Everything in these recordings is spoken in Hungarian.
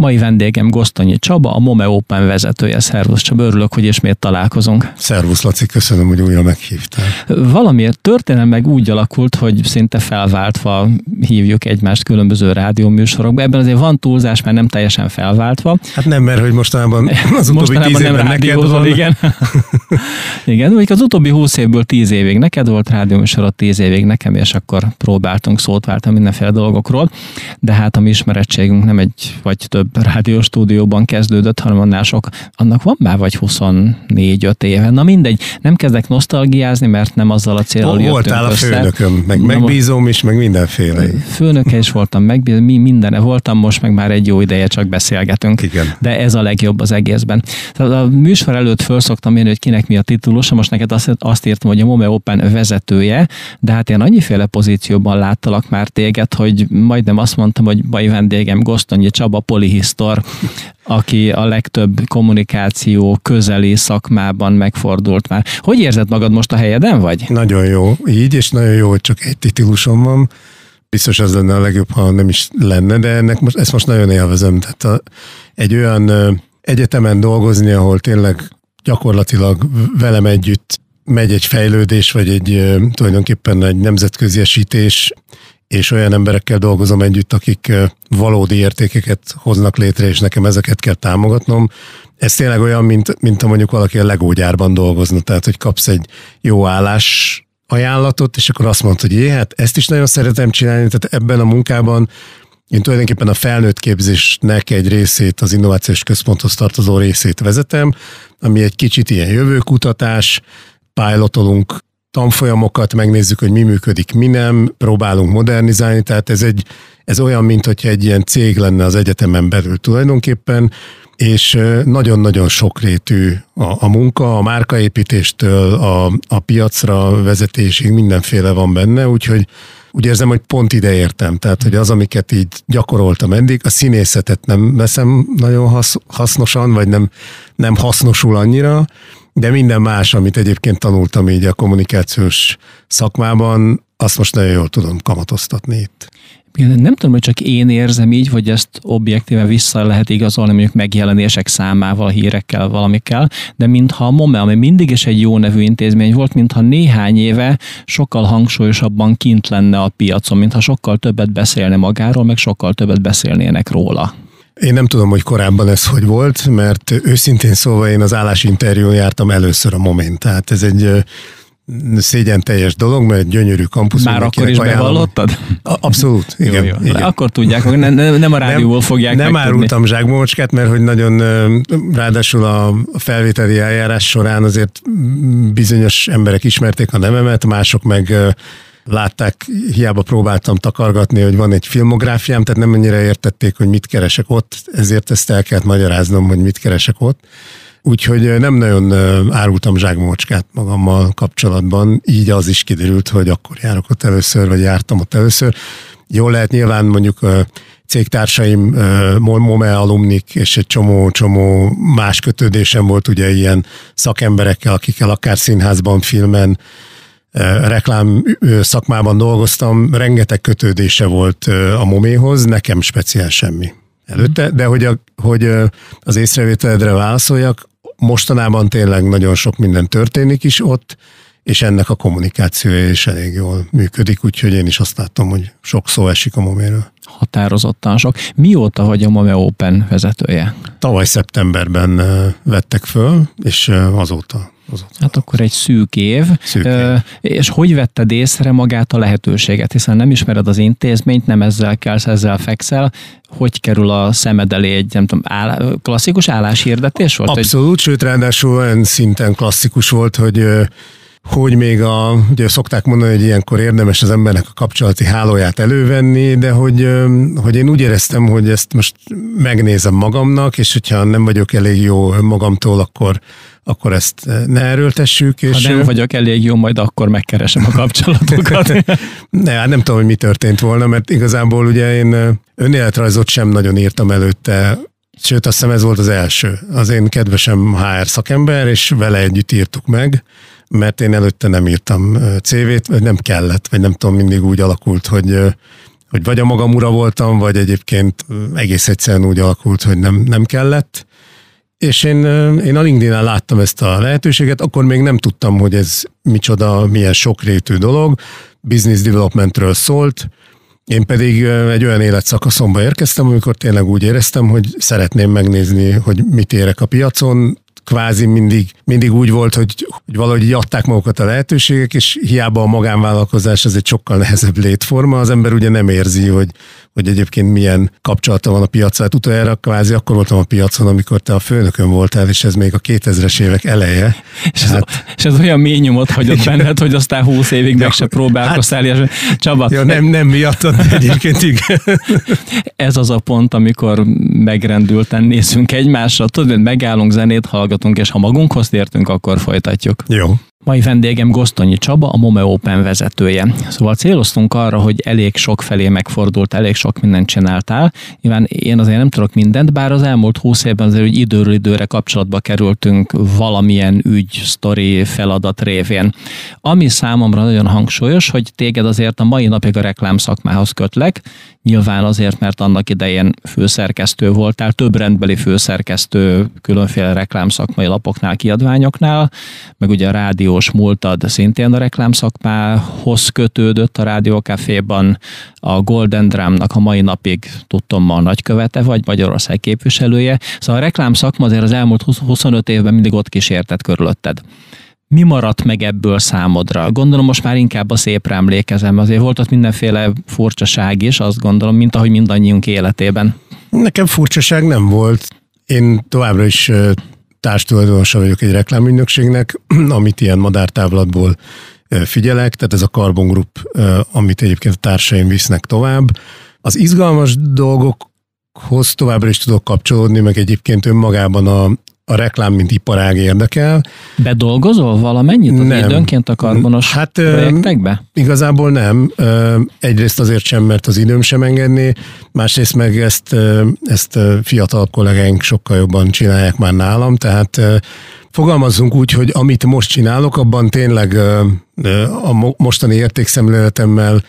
Mai vendégem Gosztonyi Csaba, a MOME Open vezetője. Szervusz Csaba, örülök, hogy ismét találkozunk. Szervusz Laci, köszönöm, hogy újra meghívtál. Valamiért történelem meg úgy alakult, hogy szinte felváltva hívjuk egymást különböző rádióműsorokba. Ebben azért van túlzás, mert nem teljesen felváltva. Hát nem, mert hogy mostanában az utóbbi mostanában tíz évben neked van. Igen. igen, mondjuk az utóbbi húsz évből tíz évig neked volt rádióműsorod, tíz évig nekem, és akkor próbáltunk szót váltani mindenféle dolgokról. De hát a mi ismerettségünk nem egy vagy több rádióstúdióban kezdődött, hanem annál sok, annak van már vagy 24-5 éve. Na mindegy, nem kezdek nosztalgiázni, mert nem azzal a célral jöttünk Voltál a főnököm, meg megbízom is, meg mindenféle. Főnöke is voltam, megbízom, mi minden voltam, most meg már egy jó ideje csak beszélgetünk. Igen. De ez a legjobb az egészben. Tehát a műsor előtt föl szoktam írni, hogy kinek mi a titulusa, most neked azt, azt írtam, hogy a Mome Open vezetője, de hát én annyiféle pozícióban láttalak már téged, hogy majdnem azt mondtam, hogy baj vendégem Gosztonyi Csaba, Poli polihisztor, aki a legtöbb kommunikáció közeli szakmában megfordult már. Hogy érzed magad most a helyeden vagy? Nagyon jó, így, és nagyon jó, hogy csak egy titulusom van. Biztos az lenne a legjobb, ha nem is lenne, de ennek most, ezt most nagyon élvezem. Tehát a, egy olyan egyetemen dolgozni, ahol tényleg gyakorlatilag velem együtt megy egy fejlődés, vagy egy tulajdonképpen egy nemzetközi esítés, és olyan emberekkel dolgozom együtt, akik valódi értékeket hoznak létre, és nekem ezeket kell támogatnom. Ez tényleg olyan, mint, mint ha mondjuk valaki a legógyárban dolgozna, tehát hogy kapsz egy jó állás ajánlatot, és akkor azt mondod, hogy jé, hát ezt is nagyon szeretem csinálni, tehát ebben a munkában én tulajdonképpen a felnőtt képzésnek egy részét, az innovációs központhoz tartozó részét vezetem, ami egy kicsit ilyen jövőkutatás, pilotolunk tanfolyamokat, megnézzük, hogy mi működik, mi nem, próbálunk modernizálni, tehát ez, egy, ez olyan, mint hogyha egy ilyen cég lenne az egyetemen belül tulajdonképpen, és nagyon-nagyon sokrétű a, a munka, a márkaépítéstől a, a piacra vezetésig mindenféle van benne, úgyhogy úgy érzem, hogy pont ide értem. Tehát, hogy az, amiket így gyakoroltam eddig, a színészetet nem veszem nagyon hasz, hasznosan, vagy nem, nem hasznosul annyira, de minden más, amit egyébként tanultam így a kommunikációs szakmában, azt most nagyon jól tudom kamatoztatni itt. Nem tudom, hogy csak én érzem így, vagy ezt objektíven vissza lehet igazolni mondjuk megjelenések számával, hírekkel, valamikkel, de mintha a MOME, ami mindig is egy jó nevű intézmény volt, mintha néhány éve sokkal hangsúlyosabban kint lenne a piacon, mintha sokkal többet beszélne magáról, meg sokkal többet beszélnének róla. Én nem tudom, hogy korábban ez hogy volt, mert őszintén szólva én az állásinterjún jártam először a Moment. Tehát ez egy szégyen teljes dolog, mert gyönyörű kampusz. Már akkor is ajánlom. bevallottad? Abszolút, igen. Jó, jó. igen. Akkor tudják, nem, nem a rádióból nem, fogják Nem megtudni. árultam zsákmamocskát, mert hogy nagyon ráadásul a felvételi eljárás során azért bizonyos emberek ismerték a nevemet, mások meg látták, hiába próbáltam takargatni, hogy van egy filmográfiám, tehát nem annyira értették, hogy mit keresek ott, ezért ezt el kellett magyaráznom, hogy mit keresek ott. Úgyhogy nem nagyon árultam zsákmocskát magammal kapcsolatban, így az is kiderült, hogy akkor járok ott először, vagy jártam ott először. Jól lehet nyilván mondjuk cégtársaim, MOME alumnik, és egy csomó-csomó más kötődésem volt ugye ilyen szakemberekkel, akikkel akár színházban, filmen, reklám szakmában dolgoztam, rengeteg kötődése volt a moméhoz, nekem speciál semmi előtte, de hogy, a, hogy az észrevételedre válaszoljak, mostanában tényleg nagyon sok minden történik is ott, és ennek a kommunikációja is elég jól működik, úgyhogy én is azt látom, hogy sok szó esik a moméről. Határozottan sok. Mióta vagy a Mome Open vezetője? Tavaly szeptemberben vettek föl, és azóta Azóta. Hát akkor egy szűk év. Szűk év. És hogy vetted észre magát a lehetőséget? Hiszen nem ismered az intézményt, nem ezzel kelsz, ezzel fekszel. Hogy kerül a szemed elé egy, nem tudom, áll, klasszikus álláshirdetés volt? Abszolút, hogy... sőt, ráadásul olyan szinten klasszikus volt, hogy hogy még a, ugye szokták mondani, hogy ilyenkor érdemes az embernek a kapcsolati hálóját elővenni, de hogy, hogy én úgy éreztem, hogy ezt most megnézem magamnak, és hogyha nem vagyok elég jó magamtól, akkor, akkor ezt ne erőltessük. És ha nem vagyok elég jó, majd akkor megkeresem a kapcsolatokat. ne, hát nem tudom, hogy mi történt volna, mert igazából ugye én önéletrajzot sem nagyon írtam előtte, sőt azt hiszem ez volt az első. Az én kedvesem HR szakember, és vele együtt írtuk meg, mert én előtte nem írtam CV-t, vagy nem kellett, vagy nem tudom, mindig úgy alakult, hogy hogy vagy a magam ura voltam, vagy egyébként egész egyszerűen úgy alakult, hogy nem, nem kellett. És én, én a linkedin láttam ezt a lehetőséget, akkor még nem tudtam, hogy ez micsoda, milyen sokrétű dolog. Business developmentről szólt, én pedig egy olyan életszakaszomba érkeztem, amikor tényleg úgy éreztem, hogy szeretném megnézni, hogy mit érek a piacon, kvázi mindig, mindig úgy volt, hogy, hogy valahogy így adták magukat a lehetőségek, és hiába a magánvállalkozás ez egy sokkal nehezebb létforma, az ember ugye nem érzi, hogy, hogy egyébként milyen kapcsolata van a piacra. Hát utoljára kvázi akkor voltam a piacon, amikor te a főnökön voltál, és ez még a 2000-es évek eleje. És ez, hát... és ez olyan mély nyomot hagyott benned, hogy aztán 20 évig meg se próbálkoztál. Hát, Csaba. Ja, nem, nem miattad, egyébként igen. Ez az a pont, amikor megrendülten nézünk egymásra, tudod, megállunk, zenét hallgatunk, és ha magunkhoz tértünk, akkor folytatjuk. Jó. Mai vendégem Gosztonyi Csaba, a Mome Open vezetője. Szóval céloztunk arra, hogy elég sok felé megfordult, elég sok mindent csináltál. Nyilván én azért nem tudok mindent, bár az elmúlt húsz évben azért hogy időről időre kapcsolatba kerültünk valamilyen ügy, sztori, feladat révén. Ami számomra nagyon hangsúlyos, hogy téged azért a mai napig a reklám szakmához kötlek, nyilván azért, mert annak idején főszerkesztő voltál, több rendbeli főszerkesztő különféle reklámszakmai lapoknál, kiadványoknál, meg ugye a rádió rádiós múltad szintén a reklámszakmához kötődött a Rádiókaféban. A Golden Drumnak a mai napig tudtom ma a nagykövete vagy, Magyarország képviselője. Szóval a reklámszakma azért az elmúlt 25 évben mindig ott kísértett körülötted mi maradt meg ebből számodra? Gondolom most már inkább a szépre emlékezem, azért volt ott mindenféle furcsaság is, azt gondolom, mint ahogy mindannyiunk életében. Nekem furcsaság nem volt. Én továbbra is társtulajdonosa vagyok egy reklámügynökségnek, amit ilyen madártávlatból figyelek, tehát ez a Carbon Group, amit egyébként a társaim visznek tovább. Az izgalmas dolgokhoz továbbra is tudok kapcsolódni, meg egyébként önmagában a, a reklám, mint iparág érdekel. Bedolgozol valamennyit az nem. időnként a karbonos hát, projektekbe? Igazából nem. Egyrészt azért sem, mert az időm sem engedni, másrészt meg ezt, ezt fiatal kollégáink sokkal jobban csinálják már nálam, tehát fogalmazzunk úgy, hogy amit most csinálok, abban tényleg a mostani értékszemléletemmel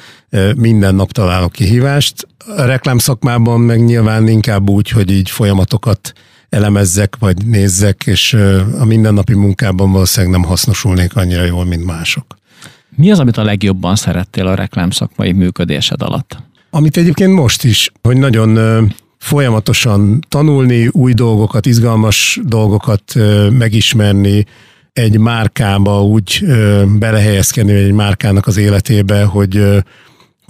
minden nap találok kihívást. A reklámszakmában meg nyilván inkább úgy, hogy így folyamatokat elemezzek, vagy nézzek, és a mindennapi munkában valószínűleg nem hasznosulnék annyira jól, mint mások. Mi az, amit a legjobban szerettél a reklámszakmai működésed alatt? Amit egyébként most is, hogy nagyon folyamatosan tanulni, új dolgokat, izgalmas dolgokat megismerni, egy márkába úgy belehelyezkedni, egy márkának az életébe, hogy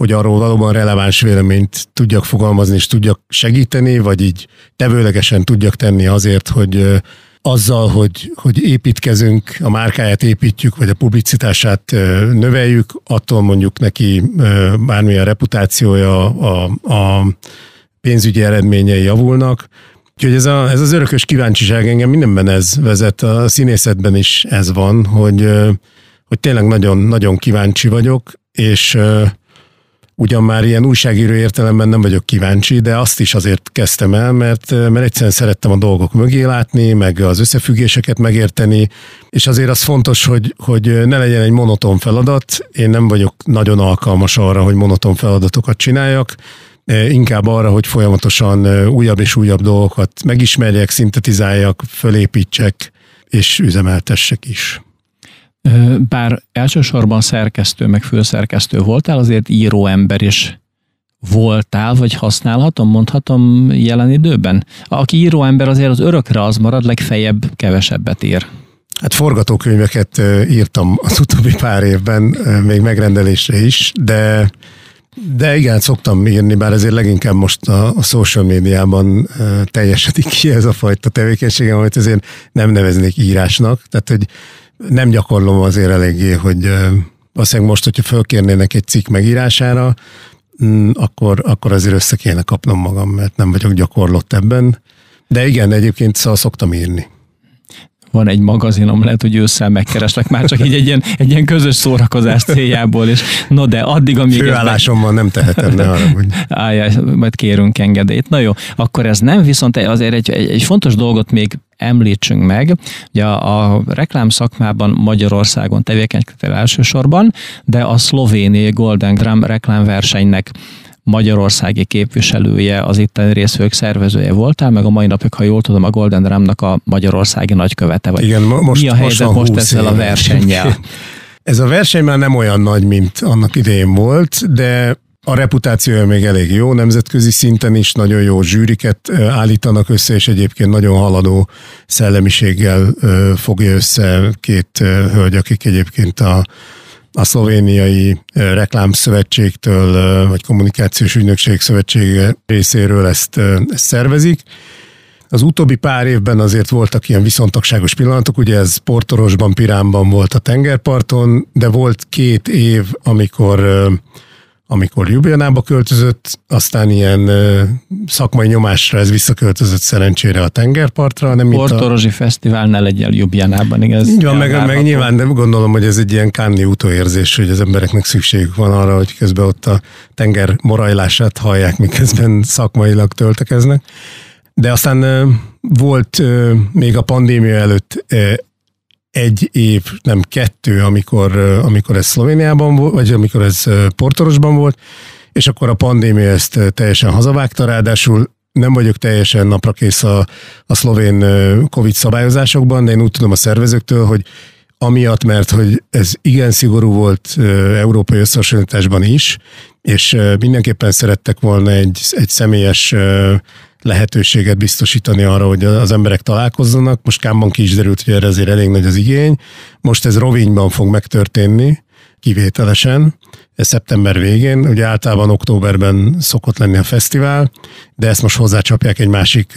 hogy arról valóban releváns véleményt tudjak fogalmazni, és tudjak segíteni, vagy így tevőlegesen tudjak tenni azért, hogy azzal, hogy, hogy építkezünk, a márkáját építjük, vagy a publicitását növeljük, attól mondjuk neki bármilyen reputációja, a, a pénzügyi eredményei javulnak. Úgyhogy ez, a, ez az örökös kíváncsiság engem mindenben ez vezet, a színészetben is ez van, hogy, hogy tényleg nagyon, nagyon kíváncsi vagyok, és Ugyan már ilyen újságíró értelemben nem vagyok kíváncsi, de azt is azért kezdtem el, mert, mert egyszerűen szerettem a dolgok mögé látni, meg az összefüggéseket megérteni, és azért az fontos, hogy, hogy ne legyen egy monoton feladat. Én nem vagyok nagyon alkalmas arra, hogy monoton feladatokat csináljak, inkább arra, hogy folyamatosan újabb és újabb dolgokat megismerjek, szintetizáljak, fölépítsek és üzemeltessek is. Bár elsősorban szerkesztő, meg főszerkesztő voltál, azért író ember is voltál, vagy használhatom, mondhatom jelen időben? Aki író ember azért az örökre az marad, legfeljebb kevesebbet ír. Hát forgatókönyveket írtam az utóbbi pár évben, még megrendelésre is, de de igen, szoktam írni, bár ezért leginkább most a, a social médiában teljesedik ki ez a fajta tevékenységem, amit azért nem neveznék írásnak. Tehát, hogy nem gyakorlom azért eléggé, hogy valószínűleg most, hogyha fölkérnének egy cikk megírására, mm, akkor, akkor azért össze kéne kapnom magam, mert nem vagyok gyakorlott ebben. De igen, egyébként szóval szoktam írni van egy magazinom, lehet, hogy ősszel megkereslek már csak így egy ilyen, egy ilyen közös szórakozás céljából, és no de addig, amíg... Főállásommal nem tehetem, ne arra, hogy... Álljá, majd kérünk engedélyt. Na jó, akkor ez nem, viszont azért egy, egy, egy fontos dolgot még említsünk meg. Ugye a, a reklám szakmában Magyarországon tevékenykedtél elsősorban, de a szlovéni Golden Drum reklámversenynek magyarországi képviselője, az itteni részvők szervezője voltál, meg a mai napig, ha jól tudom, a Golden Drumnak a magyarországi nagykövete vagy. Igen, most, Mi a helyzet most, most ezzel éve. a versennyel? Ez a verseny már nem olyan nagy, mint annak idején volt, de a reputációja még elég jó, nemzetközi szinten is nagyon jó zsűriket állítanak össze, és egyébként nagyon haladó szellemiséggel fogja össze két hölgy, akik egyébként a, a szlovéniai reklámszövetségtől, vagy kommunikációs ügynökség szövetsége részéről ezt, ezt szervezik. Az utóbbi pár évben azért voltak ilyen viszontagságos pillanatok, ugye ez Portorosban, Piránban volt a tengerparton, de volt két év, amikor amikor Ljubljanába költözött, aztán ilyen ö, szakmai nyomásra ez visszaköltözött szerencsére a tengerpartra. Nem Portorozsi a... Fesztivál ne legyen Ljubljanában, igaz? Így van, meg, meg nyilván de gondolom, hogy ez egy ilyen kánni utóérzés, hogy az embereknek szükségük van arra, hogy közben ott a tenger morajlását hallják, miközben szakmailag töltekeznek. De aztán ö, volt ö, még a pandémia előtt egy év, nem kettő, amikor, amikor ez Szlovéniában volt, vagy amikor ez Portorosban volt, és akkor a pandémia ezt teljesen hazavágta, ráadásul nem vagyok teljesen naprakész a, a szlovén Covid szabályozásokban, de én úgy tudom a szervezőktől, hogy amiatt, mert hogy ez igen szigorú volt európai összehasonlításban is, és mindenképpen szerettek volna egy, egy személyes lehetőséget biztosítani arra, hogy az emberek találkozzanak. Most Kámban ki is derült, hogy erre azért elég nagy az igény. Most ez Rovinyban fog megtörténni, kivételesen, ez szeptember végén, ugye általában októberben szokott lenni a fesztivál, de ezt most hozzácsapják egy másik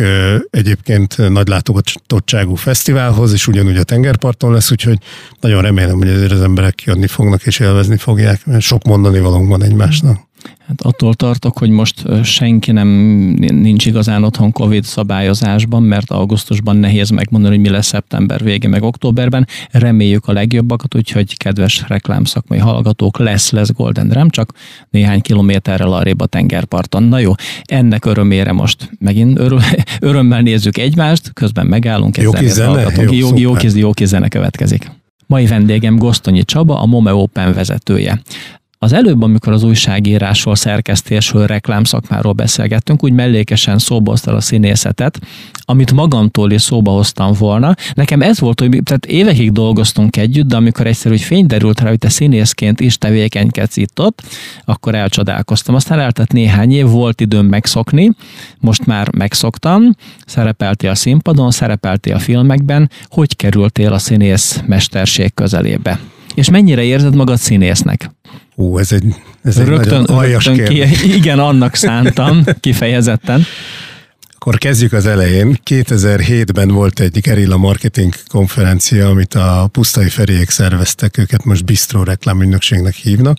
egyébként nagy látogatottságú fesztiválhoz, és ugyanúgy a tengerparton lesz, úgyhogy nagyon remélem, hogy ezért az emberek jönni fognak és élvezni fogják, mert sok mondani valónk van egymásnak. Hát attól tartok, hogy most senki nem nincs igazán otthon Covid szabályozásban, mert augusztusban nehéz megmondani, hogy mi lesz szeptember végén, meg októberben. Reméljük a legjobbakat, úgyhogy kedves reklámszakmai hallgatók, lesz, lesz Golden Ram, csak néhány kilométerrel arrébb a tengerparton. Na jó, ennek örömére most megint öröm, örömmel nézzük egymást, közben megállunk, jó zene, jó, jó, jó, kis, jó kis zene következik. Mai vendégem Gosztonyi Csaba, a Mome Open vezetője. Az előbb, amikor az újságírásról, szerkesztésről, reklámszakmáról beszélgettünk, úgy mellékesen szóba hoztál a színészetet, amit magamtól is szóba hoztam volna. Nekem ez volt, hogy tehát évekig dolgoztunk együtt, de amikor egyszer úgy fény derült rá, hogy te színészként is tevékenykedsz itt ott, akkor elcsodálkoztam. Aztán eltett néhány év, volt időm megszokni, most már megszoktam, szerepeltél a színpadon, szerepeltél a filmekben, hogy kerültél a színész mesterség közelébe? És mennyire érzed magad színésznek? Ú, ez egy, ez egy rögtön, nagyon aljas rögtön ki, Igen, annak szántam kifejezetten. Akkor kezdjük az elején. 2007-ben volt egy gerilla marketing konferencia, amit a Pusztai Feriék szerveztek, őket most Bistro reklámügynökségnek hívnak,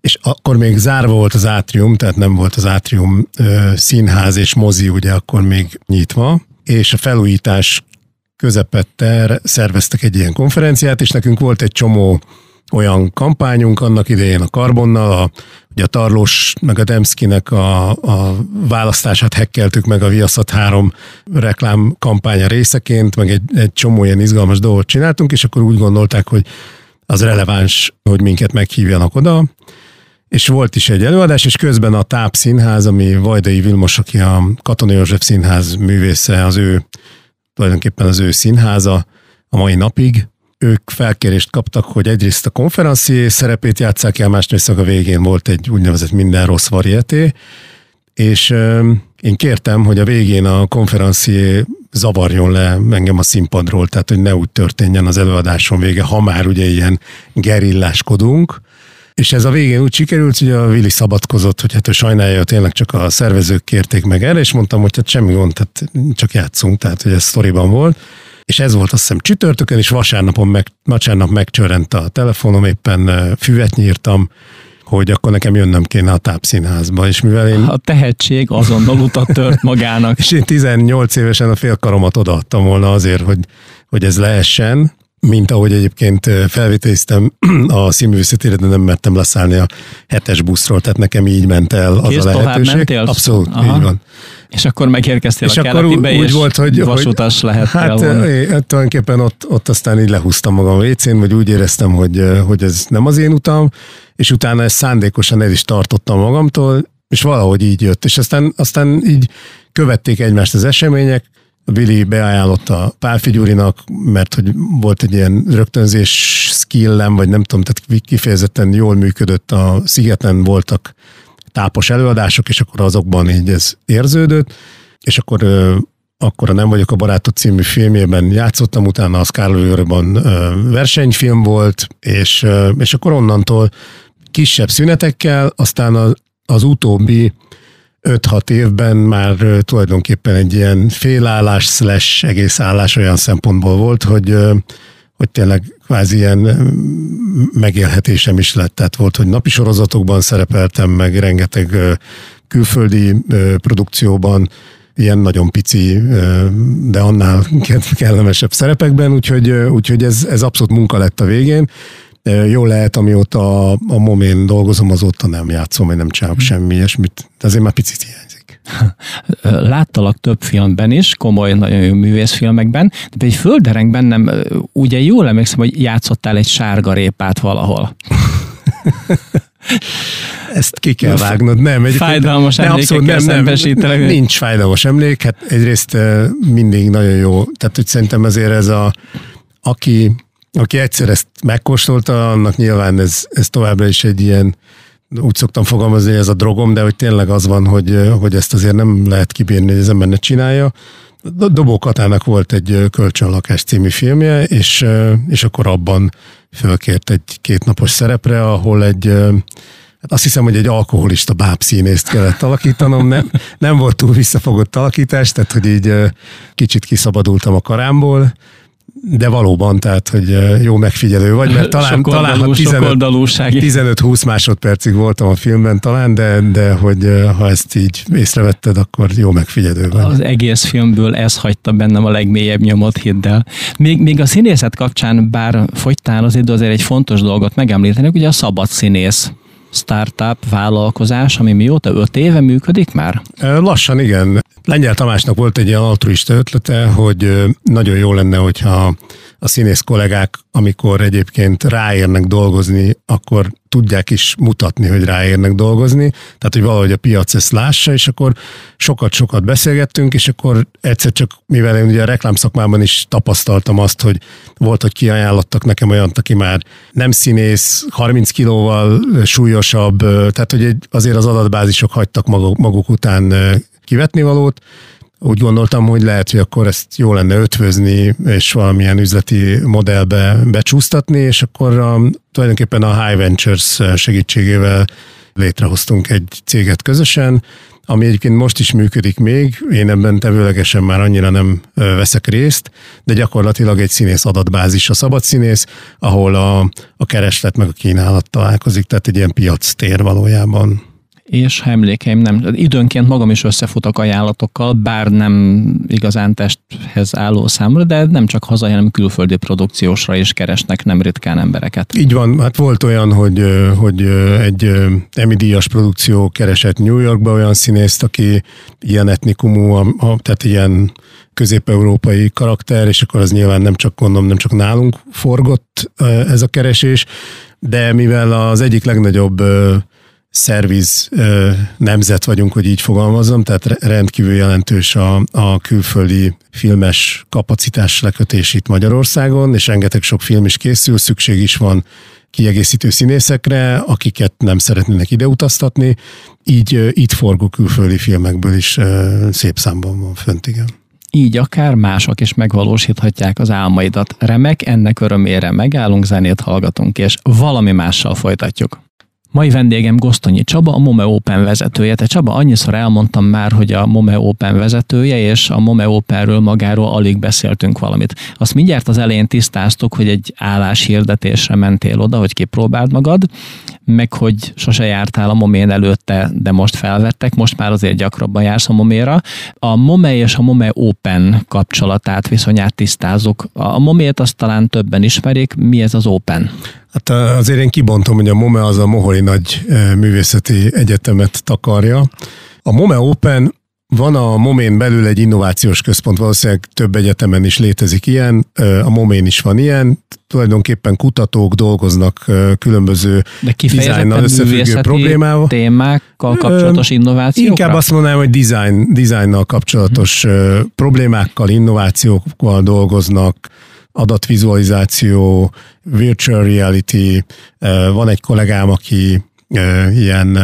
és akkor még zárva volt az átrium, tehát nem volt az átrium ö, színház és mozi ugye akkor még nyitva, és a felújítás közepette szerveztek egy ilyen konferenciát, és nekünk volt egy csomó olyan kampányunk annak idején a Karbonnal, a, ugye a Tarlós meg a Demszkinek a, a választását hekkeltük meg a Viaszat 3 reklám kampánya részeként, meg egy, egy csomó ilyen izgalmas dolgot csináltunk, és akkor úgy gondolták, hogy az releváns, hogy minket meghívjanak oda, és volt is egy előadás, és közben a Táp Színház, ami Vajdai Vilmos, aki a Katona József Színház művésze, az ő tulajdonképpen az ő színháza a mai napig, ők felkérést kaptak, hogy egyrészt a konferencié szerepét játsszák el, másrészt a végén volt egy úgynevezett minden rossz varieté, és én kértem, hogy a végén a konferencié zavarjon le engem a színpadról, tehát hogy ne úgy történjen az előadáson vége, ha már ugye ilyen gerilláskodunk, és ez a végén úgy sikerült, hogy a Vili szabadkozott, hogy hát ő sajnálja, hogy tényleg csak a szervezők kérték meg erre, és mondtam, hogy hát semmi gond, tehát csak játszunk, tehát hogy ez sztoriban volt és ez volt azt hiszem csütörtökön, és vasárnapon meg, vasárnap megcsörrent a telefonom, éppen füvet nyírtam, hogy akkor nekem jönnöm kéne a tápszínházba, és mivel én... A tehetség azonnal utat tört magának. és én 18 évesen a félkaromat odaadtam volna azért, hogy, hogy ez lehessen, mint ahogy egyébként felvételiztem a színművészetére, de nem mertem leszállni a hetes buszról, tehát nekem így ment el az Kész a lehetőség. Mentél? Abszolút, Aha. így van. És akkor megérkeztél és a akkor úgy, úgy volt, hogy, vasutas lehet. Hát é, tulajdonképpen ott, ott aztán így lehúztam magam a WC-n, vagy úgy éreztem, hogy, hogy ez nem az én utam, és utána ezt szándékosan el is tartottam magamtól, és valahogy így jött, és aztán, aztán így követték egymást az események, a Billy beajánlotta Pálfi Gyurinak, mert hogy volt egy ilyen rögtönzés skillem, vagy nem tudom, tehát kifejezetten jól működött, a szigeten voltak tápos előadások, és akkor azokban így ez érződött, és akkor akkor a Nem vagyok a barátot című filmjében játszottam, utána a Scarlett versenyfilm volt, és, és akkor onnantól kisebb szünetekkel, aztán az, az utóbbi 5-6 évben már tulajdonképpen egy ilyen félállás slash egész állás olyan szempontból volt, hogy, hogy tényleg kvázi ilyen megélhetésem is lett. Tehát volt, hogy napi sorozatokban szerepeltem, meg rengeteg külföldi produkcióban, ilyen nagyon pici, de annál kellemesebb szerepekben, úgyhogy, úgyhogy ez, ez abszolút munka lett a végén. Jó lehet, amióta a, a momén dolgozom, azóta nem játszom, vagy nem csinálok hmm. semmi ilyesmit, de azért már picit hiányzik. Láttalak több filmben is, komoly, nagyon jó művészfilmekben, de egy földerengben nem, ugye jól emlékszem, hogy játszottál egy sárga répát valahol. Ezt ki kell vágnod. Nem, egy fájdalmas nem, abszolút nem, nem, nincs fájdalmas emlék. Hát egyrészt mindig nagyon jó. Tehát, hogy szerintem ezért ez a, aki aki egyszer ezt megkóstolta, annak nyilván ez, ez továbbra is egy ilyen, úgy szoktam fogalmazni, ez a drogom, de hogy tényleg az van, hogy, hogy ezt azért nem lehet kibírni, hogy az ember ne csinálja. Dobó Katának volt egy Kölcsönlakás című filmje, és, és akkor abban fölkért egy kétnapos szerepre, ahol egy, hát azt hiszem, hogy egy alkoholista bábszínészt kellett alakítanom, nem, nem volt túl visszafogott alakítás, tehát hogy így kicsit kiszabadultam a karámból, de valóban, tehát, hogy jó megfigyelő vagy, mert talán, talán ha 15-20 másodpercig voltam a filmben talán, de, de hogy ha ezt így észrevetted, akkor jó megfigyelő vagy. Az egész filmből ez hagyta bennem a legmélyebb nyomot, hidd el. Még, még a színészet kapcsán, bár fogytál az idő, azért egy fontos dolgot megemlíteni, ugye a szabad színész startup vállalkozás, ami mióta öt éve működik már? Lassan igen. Lengyel Tamásnak volt egy ilyen altruista ötlete, hogy nagyon jó lenne, hogyha a színész kollégák, amikor egyébként ráérnek dolgozni, akkor tudják is mutatni, hogy ráérnek dolgozni, tehát hogy valahogy a piac ezt lássa, és akkor sokat-sokat beszélgettünk, és akkor egyszer csak, mivel én ugye a reklámszakmában is tapasztaltam azt, hogy volt, hogy kiajánlottak nekem olyan, aki már nem színész, 30 kilóval súlyosabb, tehát hogy azért az adatbázisok hagytak maguk, maguk után kivetni valót, úgy gondoltam, hogy lehet, hogy akkor ezt jó lenne ötvözni, és valamilyen üzleti modellbe becsúsztatni, és akkor a, tulajdonképpen a High Ventures segítségével létrehoztunk egy céget közösen, ami egyébként most is működik még, én ebben tevőlegesen már annyira nem veszek részt, de gyakorlatilag egy színész adatbázis a szabad színész, ahol a, a kereslet meg a kínálat találkozik, tehát egy ilyen piac tér valójában és ha emlékeim nem, időnként magam is összefutok ajánlatokkal, bár nem igazán testhez álló számra, de nem csak hazai, hanem külföldi produkciósra is keresnek nem ritkán embereket. Így van, hát volt olyan, hogy, hogy egy Emmy díjas produkció keresett New Yorkba olyan színészt, aki ilyen etnikumú, tehát ilyen közép-európai karakter, és akkor az nyilván nem csak gondolom, nem csak nálunk forgott ez a keresés, de mivel az egyik legnagyobb szerviz nemzet vagyunk, hogy így fogalmazom, tehát rendkívül jelentős a, a külföldi filmes kapacitás lekötés itt Magyarországon, és rengeteg sok film is készül, szükség is van kiegészítő színészekre, akiket nem szeretnének ide utaztatni, így itt forgó külföldi filmekből is szép számban van fönt, igen így akár mások is megvalósíthatják az álmaidat. Remek, ennek örömére megállunk, zenét hallgatunk, és valami mással folytatjuk. Mai vendégem Gosztonyi Csaba, a Mome Open vezetője. Te Csaba, annyiszor elmondtam már, hogy a Mome Open vezetője, és a Mome Openről magáról alig beszéltünk valamit. Azt mindjárt az elején tisztáztuk, hogy egy álláshirdetésre mentél oda, hogy kipróbáld magad, meg hogy sose jártál a Momén előtte, de most felvettek, most már azért gyakrabban jársz a Moméra. A Mome és a Mome Open kapcsolatát, viszonyát tisztázunk. A Momét azt talán többen ismerik. Mi ez az Open? Hát azért én kibontom, hogy a MOME az a Moholi Nagy Művészeti Egyetemet takarja. A MOME Open van a Momén belül egy innovációs központ, valószínűleg több egyetemen is létezik ilyen, a Momén is van ilyen, tulajdonképpen kutatók dolgoznak különböző De kifejezetten összefüggő problémával. témákkal kapcsolatos innovációkra? Inkább azt mondanám, hogy design, designnal kapcsolatos hmm. problémákkal, innovációkkal dolgoznak, adatvizualizáció, virtual reality. Van egy kollégám, aki ilyen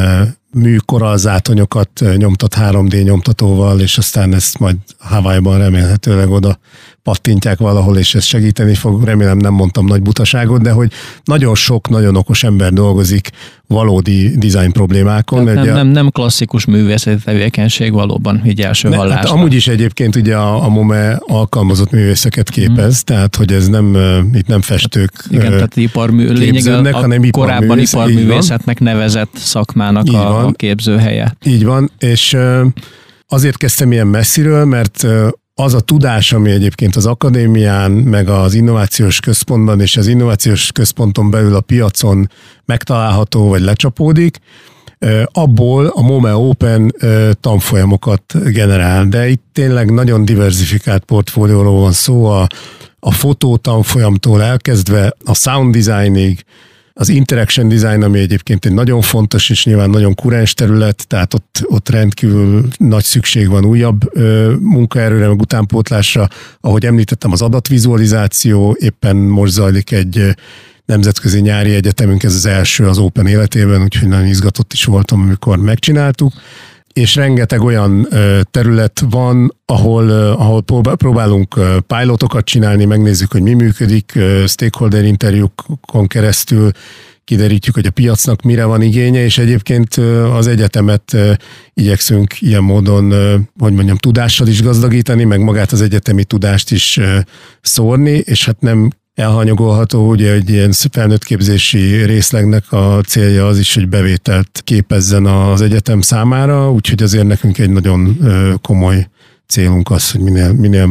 műkoralzátonyokat nyomtat 3D nyomtatóval, és aztán ezt majd Hawaii-ban remélhetőleg oda pattintják valahol, és ez segíteni fog. Remélem nem mondtam nagy butaságot, de hogy nagyon sok, nagyon okos ember dolgozik valódi design problémákon. Nem, nem, nem, nem klasszikus művészeti tevékenység valóban, így első ne, hallásra. Hát amúgy is egyébként ugye a, a MOME alkalmazott művészeket képez, hmm. tehát hogy ez nem, itt nem festők Igen, tehát iparmű, lényeg a, a hanem korábban iparművészetnek nevezett szakmának a, a képzőhelye. Így van, és azért kezdtem ilyen messziről, mert az a tudás, ami egyébként az akadémián, meg az innovációs központban és az innovációs központon belül a piacon megtalálható vagy lecsapódik, abból a MOME Open tanfolyamokat generál, de itt tényleg nagyon diversifikált portfólióról van szó, a, a fotó tanfolyamtól elkezdve a sound designig, az interaction design, ami egyébként egy nagyon fontos és nyilván nagyon kurens terület, tehát ott, ott rendkívül nagy szükség van újabb ö, munkaerőre, meg utánpótlásra. Ahogy említettem, az adatvizualizáció, éppen most zajlik egy nemzetközi nyári egyetemünk, ez az első az Open életében, úgyhogy nagyon izgatott is voltam, amikor megcsináltuk és rengeteg olyan terület van, ahol, ahol próbálunk pilotokat csinálni, megnézzük, hogy mi működik, stakeholder interjúkon keresztül kiderítjük, hogy a piacnak mire van igénye, és egyébként az egyetemet igyekszünk ilyen módon, hogy mondjam, tudással is gazdagítani, meg magát az egyetemi tudást is szórni, és hát nem elhanyagolható, ugye egy ilyen felnőttképzési részlegnek a célja az is, hogy bevételt képezzen az egyetem számára, úgyhogy azért nekünk egy nagyon komoly célunk az, hogy minél, minél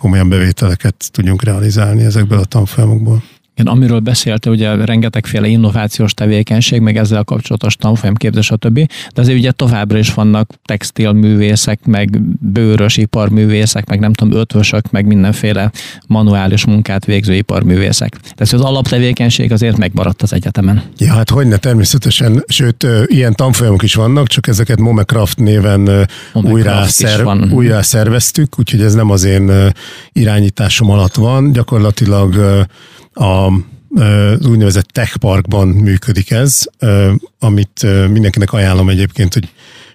komolyabb bevételeket tudjunk realizálni ezekből a tanfolyamokból. Igen, amiről beszélte, ugye rengetegféle innovációs tevékenység, meg ezzel kapcsolatos tanfolyamképzés, stb. De azért ugye továbbra is vannak textilművészek, meg bőrös iparművészek, meg nem tudom, ötvösök, meg mindenféle manuális munkát végző iparművészek. Tehát az alaptevékenység azért megmaradt az egyetemen. Ja, hát hogyne, természetesen, sőt, ilyen tanfolyamok is vannak, csak ezeket Momecraft néven újra, szer, van. újra szerveztük, úgyhogy ez nem az én irányításom alatt van. Gyakorlatilag a az úgynevezett Tech Parkban működik ez, amit mindenkinek ajánlom egyébként, hogy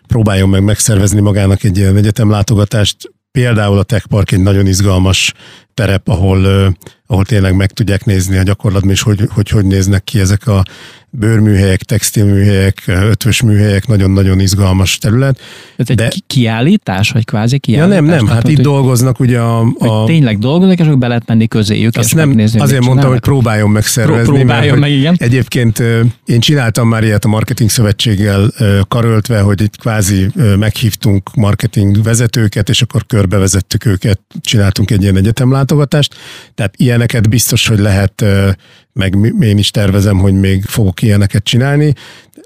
próbáljon meg megszervezni magának egy ilyen egyetemlátogatást. Például a Tech Park egy nagyon izgalmas terep, ahol, ahol tényleg meg tudják nézni a gyakorlatban, és hogy, hogy hogy néznek ki ezek a bőrműhelyek, textilműhelyek, ötvös műhelyek, nagyon-nagyon izgalmas terület. Ez egy de... kiállítás, vagy kvázi kiállítás? Ja nem, nem, hát itt hogy, dolgoznak ugye a... a... Tényleg dolgoznak, és akkor be lehet menni közéjük, Azt és nem, megnézni, Azért mondtam, hogy próbáljon meg szervezni. Próbáljon mert, meg, igen. Egyébként én csináltam már ilyet a Marketing Szövetséggel karöltve, hogy itt kvázi meghívtunk marketing vezetőket, és akkor körbevezettük őket, csináltunk egy ilyen egyetemlátogatást. Tehát ilyeneket biztos, hogy lehet meg én is tervezem, hogy még fogok ilyeneket csinálni.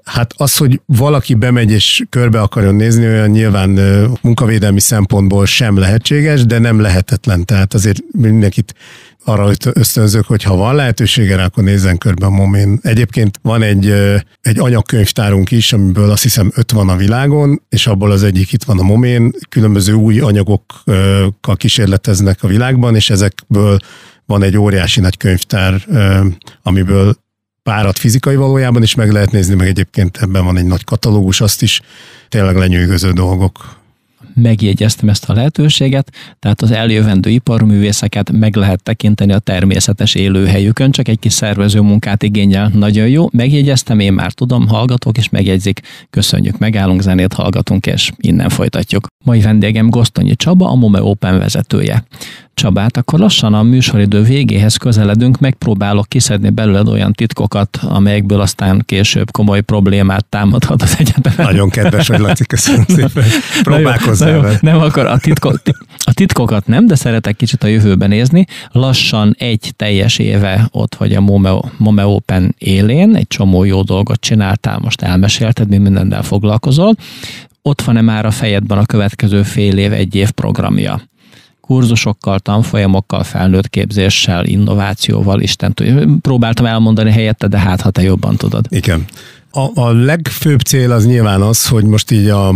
Hát az, hogy valaki bemegy és körbe akarjon nézni, olyan nyilván munkavédelmi szempontból sem lehetséges, de nem lehetetlen. Tehát azért mindenkit arra ösztönzök, hogy ha van lehetősége akkor nézzen körbe a Momén. Egyébként van egy, egy anyagkönyvtárunk is, amiből azt hiszem öt van a világon, és abból az egyik itt van a Momén. Különböző új anyagokkal kísérleteznek a világban, és ezekből van egy óriási nagy könyvtár, amiből párat fizikai valójában is meg lehet nézni, meg egyébként ebben van egy nagy katalógus, azt is tényleg lenyűgöző dolgok megjegyeztem ezt a lehetőséget, tehát az eljövendő iparművészeket meg lehet tekinteni a természetes élőhelyükön, csak egy kis szervező munkát igényel. Nagyon jó, megjegyeztem, én már tudom, hallgatók is megjegyzik. Köszönjük, megállunk, zenét hallgatunk, és innen folytatjuk. Mai vendégem Gosztonyi Csaba, a Mome Open vezetője. Csabát, akkor lassan a műsoridő végéhez közeledünk, megpróbálok kiszedni belőled olyan titkokat, amelyekből aztán később komoly problémát támadhat az egyetem. Nagyon kedves vagy, Laci, köszönöm szépen. Próbálkozzál Nem, akkor a, titko, a titkokat nem, de szeretek kicsit a jövőben nézni. Lassan egy teljes éve ott vagy a Mome, Mome Open élén, egy csomó jó dolgot csináltál, most elmesélted, mi mindennel foglalkozol ott van-e már a fejedben a következő fél év, egy év programja? Kurzusokkal, tanfolyamokkal, felnőtt képzéssel, innovációval, Isten. Próbáltam elmondani helyette, de hát ha te jobban tudod. Igen. A, a legfőbb cél az nyilván az, hogy most így a, a,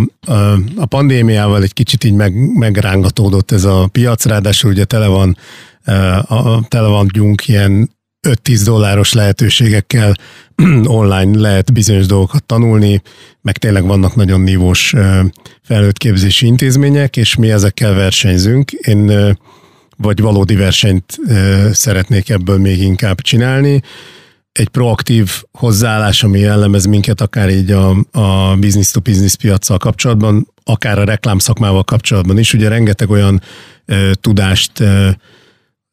a pandémiával egy kicsit így meg, megrángatódott ez a piac, ráadásul ugye tele van, a, tele vagyunk ilyen 5-10 dolláros lehetőségekkel online lehet bizonyos dolgokat tanulni, meg tényleg vannak nagyon nívós felnőttképzési intézmények, és mi ezekkel versenyzünk. Én vagy valódi versenyt szeretnék ebből még inkább csinálni. Egy proaktív hozzáállás, ami jellemez minket akár így a, a business to business piacsal kapcsolatban, akár a reklámszakmával kapcsolatban is. Ugye rengeteg olyan tudást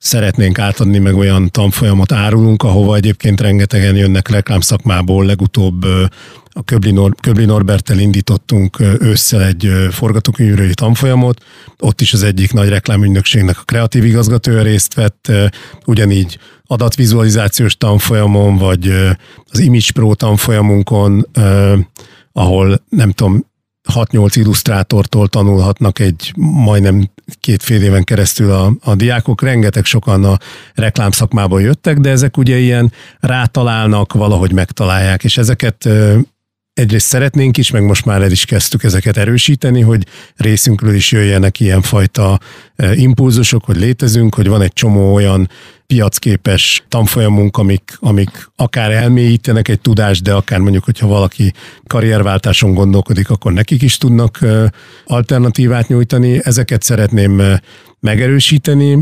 szeretnénk átadni, meg olyan tanfolyamot árulunk, ahova egyébként rengetegen jönnek reklámszakmából. Legutóbb a Köbli, Nor- Köbli Norbertel indítottunk ősszel egy forgatókönyvűrői tanfolyamot, ott is az egyik nagy reklámügynökségnek a kreatív igazgatója részt vett, ugyanígy adatvizualizációs tanfolyamon, vagy az Image Pro tanfolyamunkon, ahol nem tudom, 6-8 illusztrátortól tanulhatnak egy majdnem két fél éven keresztül a, a diákok. Rengeteg sokan a reklámszakmából jöttek, de ezek ugye ilyen rátalálnak, valahogy megtalálják, és ezeket egyrészt szeretnénk is, meg most már el is kezdtük ezeket erősíteni, hogy részünkről is jöjjenek ilyenfajta impulzusok, hogy létezünk, hogy van egy csomó olyan piacképes tanfolyamunk, amik, amik akár elmélyítenek egy tudást, de akár mondjuk, hogyha valaki karrierváltáson gondolkodik, akkor nekik is tudnak alternatívát nyújtani. Ezeket szeretném megerősíteni.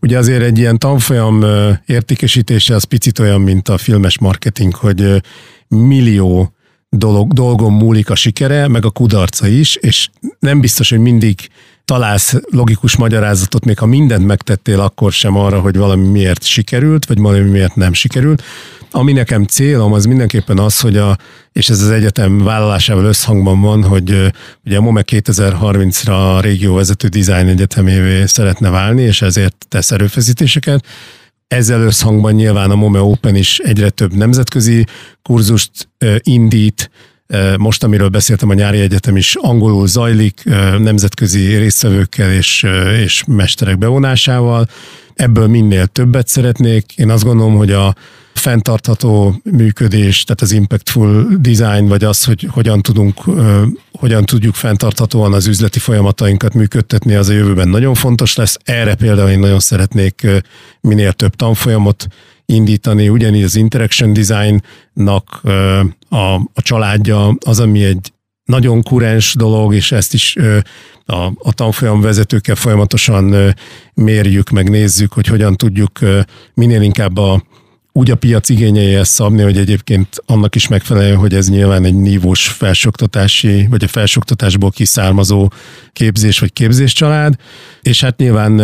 Ugye azért egy ilyen tanfolyam értékesítése az picit olyan, mint a filmes marketing, hogy millió dolog, dolgon múlik a sikere, meg a kudarca is, és nem biztos, hogy mindig találsz logikus magyarázatot, még ha mindent megtettél, akkor sem arra, hogy valami miért sikerült, vagy valami miért nem sikerült. Ami nekem célom, az mindenképpen az, hogy a, és ez az egyetem vállalásával összhangban van, hogy ugye a MOME 2030-ra a régió vezető design egyetemévé szeretne válni, és ezért tesz erőfeszítéseket. Ezzel összhangban nyilván a MOME Open is egyre több nemzetközi kurzust indít, most, amiről beszéltem, a nyári egyetem is angolul zajlik, nemzetközi résztvevőkkel és, és mesterek bevonásával. Ebből minél többet szeretnék. Én azt gondolom, hogy a fenntartható működés, tehát az impactful design, vagy az, hogy hogyan tudunk, hogyan tudjuk fenntarthatóan az üzleti folyamatainkat működtetni, az a jövőben nagyon fontos lesz. Erre például én nagyon szeretnék minél több tanfolyamot indítani, ugyanígy az interaction designnak a, a családja az, ami egy nagyon kurens dolog, és ezt is a, a tanfolyam vezetőkkel folyamatosan mérjük, meg nézzük, hogy hogyan tudjuk minél inkább a, úgy a piac igényeihez szabni, hogy egyébként annak is megfelelően, hogy ez nyilván egy nívós felsoktatási, vagy a felsoktatásból kiszármazó képzés vagy képzéscsalád, és hát nyilván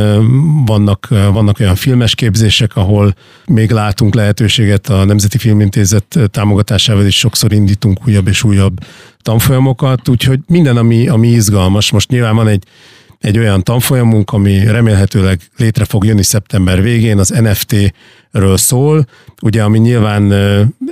vannak, vannak olyan filmes képzések, ahol még látunk lehetőséget a Nemzeti Filmintézet támogatásával is sokszor indítunk újabb és újabb tanfolyamokat, úgyhogy minden, ami, ami izgalmas. Most nyilván van egy egy olyan tanfolyamunk, ami remélhetőleg létre fog jönni szeptember végén, az NFT-ről szól, ugye ami nyilván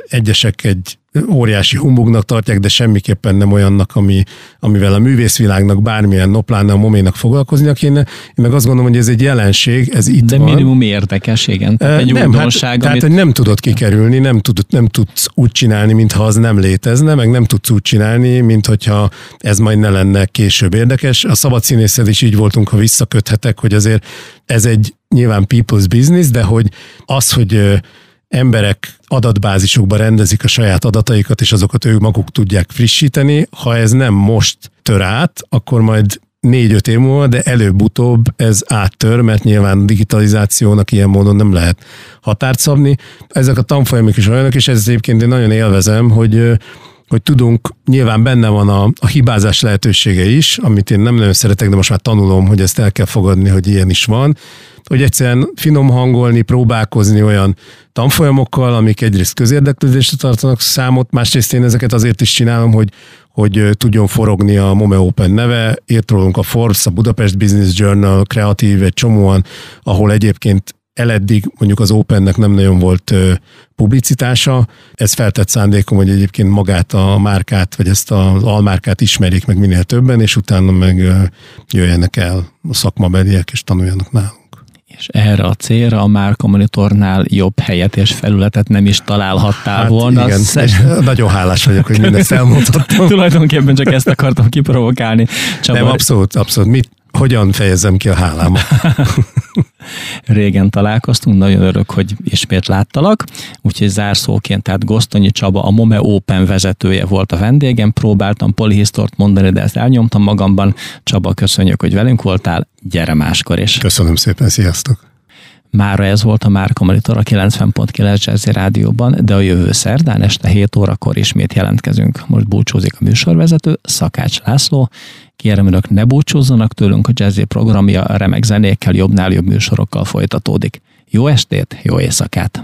egyesek egy óriási humbugnak tartják, de semmiképpen nem olyannak, ami, amivel a művészvilágnak bármilyen noplána a moménak foglalkoznia kéne. Én meg azt gondolom, hogy ez egy jelenség, ez itt de van. minimum érdekes, igen. Tehát egy nem, hát, amit... Tehát, hogy nem tudod kikerülni, nem, tud, nem tudsz úgy csinálni, mintha az nem létezne, meg nem tudsz úgy csinálni, mint hogyha ez majd ne lenne később érdekes. A szabad színészed is így voltunk, ha visszaköthetek, hogy azért ez egy nyilván people's business, de hogy az, hogy emberek adatbázisokba rendezik a saját adataikat, és azokat ők maguk tudják frissíteni. Ha ez nem most tör át, akkor majd négy-öt év múlva, de előbb-utóbb ez áttör, mert nyilván digitalizációnak ilyen módon nem lehet határt szabni. Ezek a tanfolyamok is olyanok, és ez egyébként én nagyon élvezem, hogy hogy tudunk, nyilván benne van a, a hibázás lehetősége is, amit én nem nagyon szeretek, de most már tanulom, hogy ezt el kell fogadni, hogy ilyen is van, hogy egyszerűen finom hangolni, próbálkozni olyan tanfolyamokkal, amik egyrészt közérdeklődésre tartanak számot, másrészt én ezeket azért is csinálom, hogy, hogy tudjon forogni a Mome Open neve. Írt rólunk a Forbes, a Budapest Business Journal, Kreatív, egy csomóan, ahol egyébként eleddig mondjuk az Opennek nem nagyon volt publicitása. Ez feltett szándékom, hogy egyébként magát a márkát, vagy ezt az almárkát ismerjék meg minél többen, és utána meg jöjjenek el a szakmabeliek, és tanuljanak nálunk és erre a célra a Márka Monitornál jobb helyet és felületet nem is találhattál hát volna. Igen, Szer- nagyon hálás vagyok, hogy mindezt elmondhattam. Tulajdonképpen csak ezt akartam kiprovokálni. Csaba... Nem, abszolút, abszolút. Mit, hogyan fejezem ki a hálámat? Régen találkoztunk, nagyon örök, hogy ismét láttalak, úgyhogy zárszóként, tehát Gosztonyi Csaba, a Mome Open vezetője volt a vendégem, próbáltam polihisztort mondani, de ezt elnyomtam magamban. Csaba, köszönjük, hogy velünk voltál, gyere máskor is. Köszönöm szépen, sziasztok! Mára ez volt a Márka Monitor a 90.9 Jazzy Rádióban, de a jövő szerdán este 7 órakor ismét jelentkezünk. Most búcsúzik a műsorvezető, Szakács László. Kérem önök, ne búcsúzzanak tőlünk, a Jazzy programja remek zenékkel, jobbnál jobb műsorokkal folytatódik. Jó estét, jó éjszakát!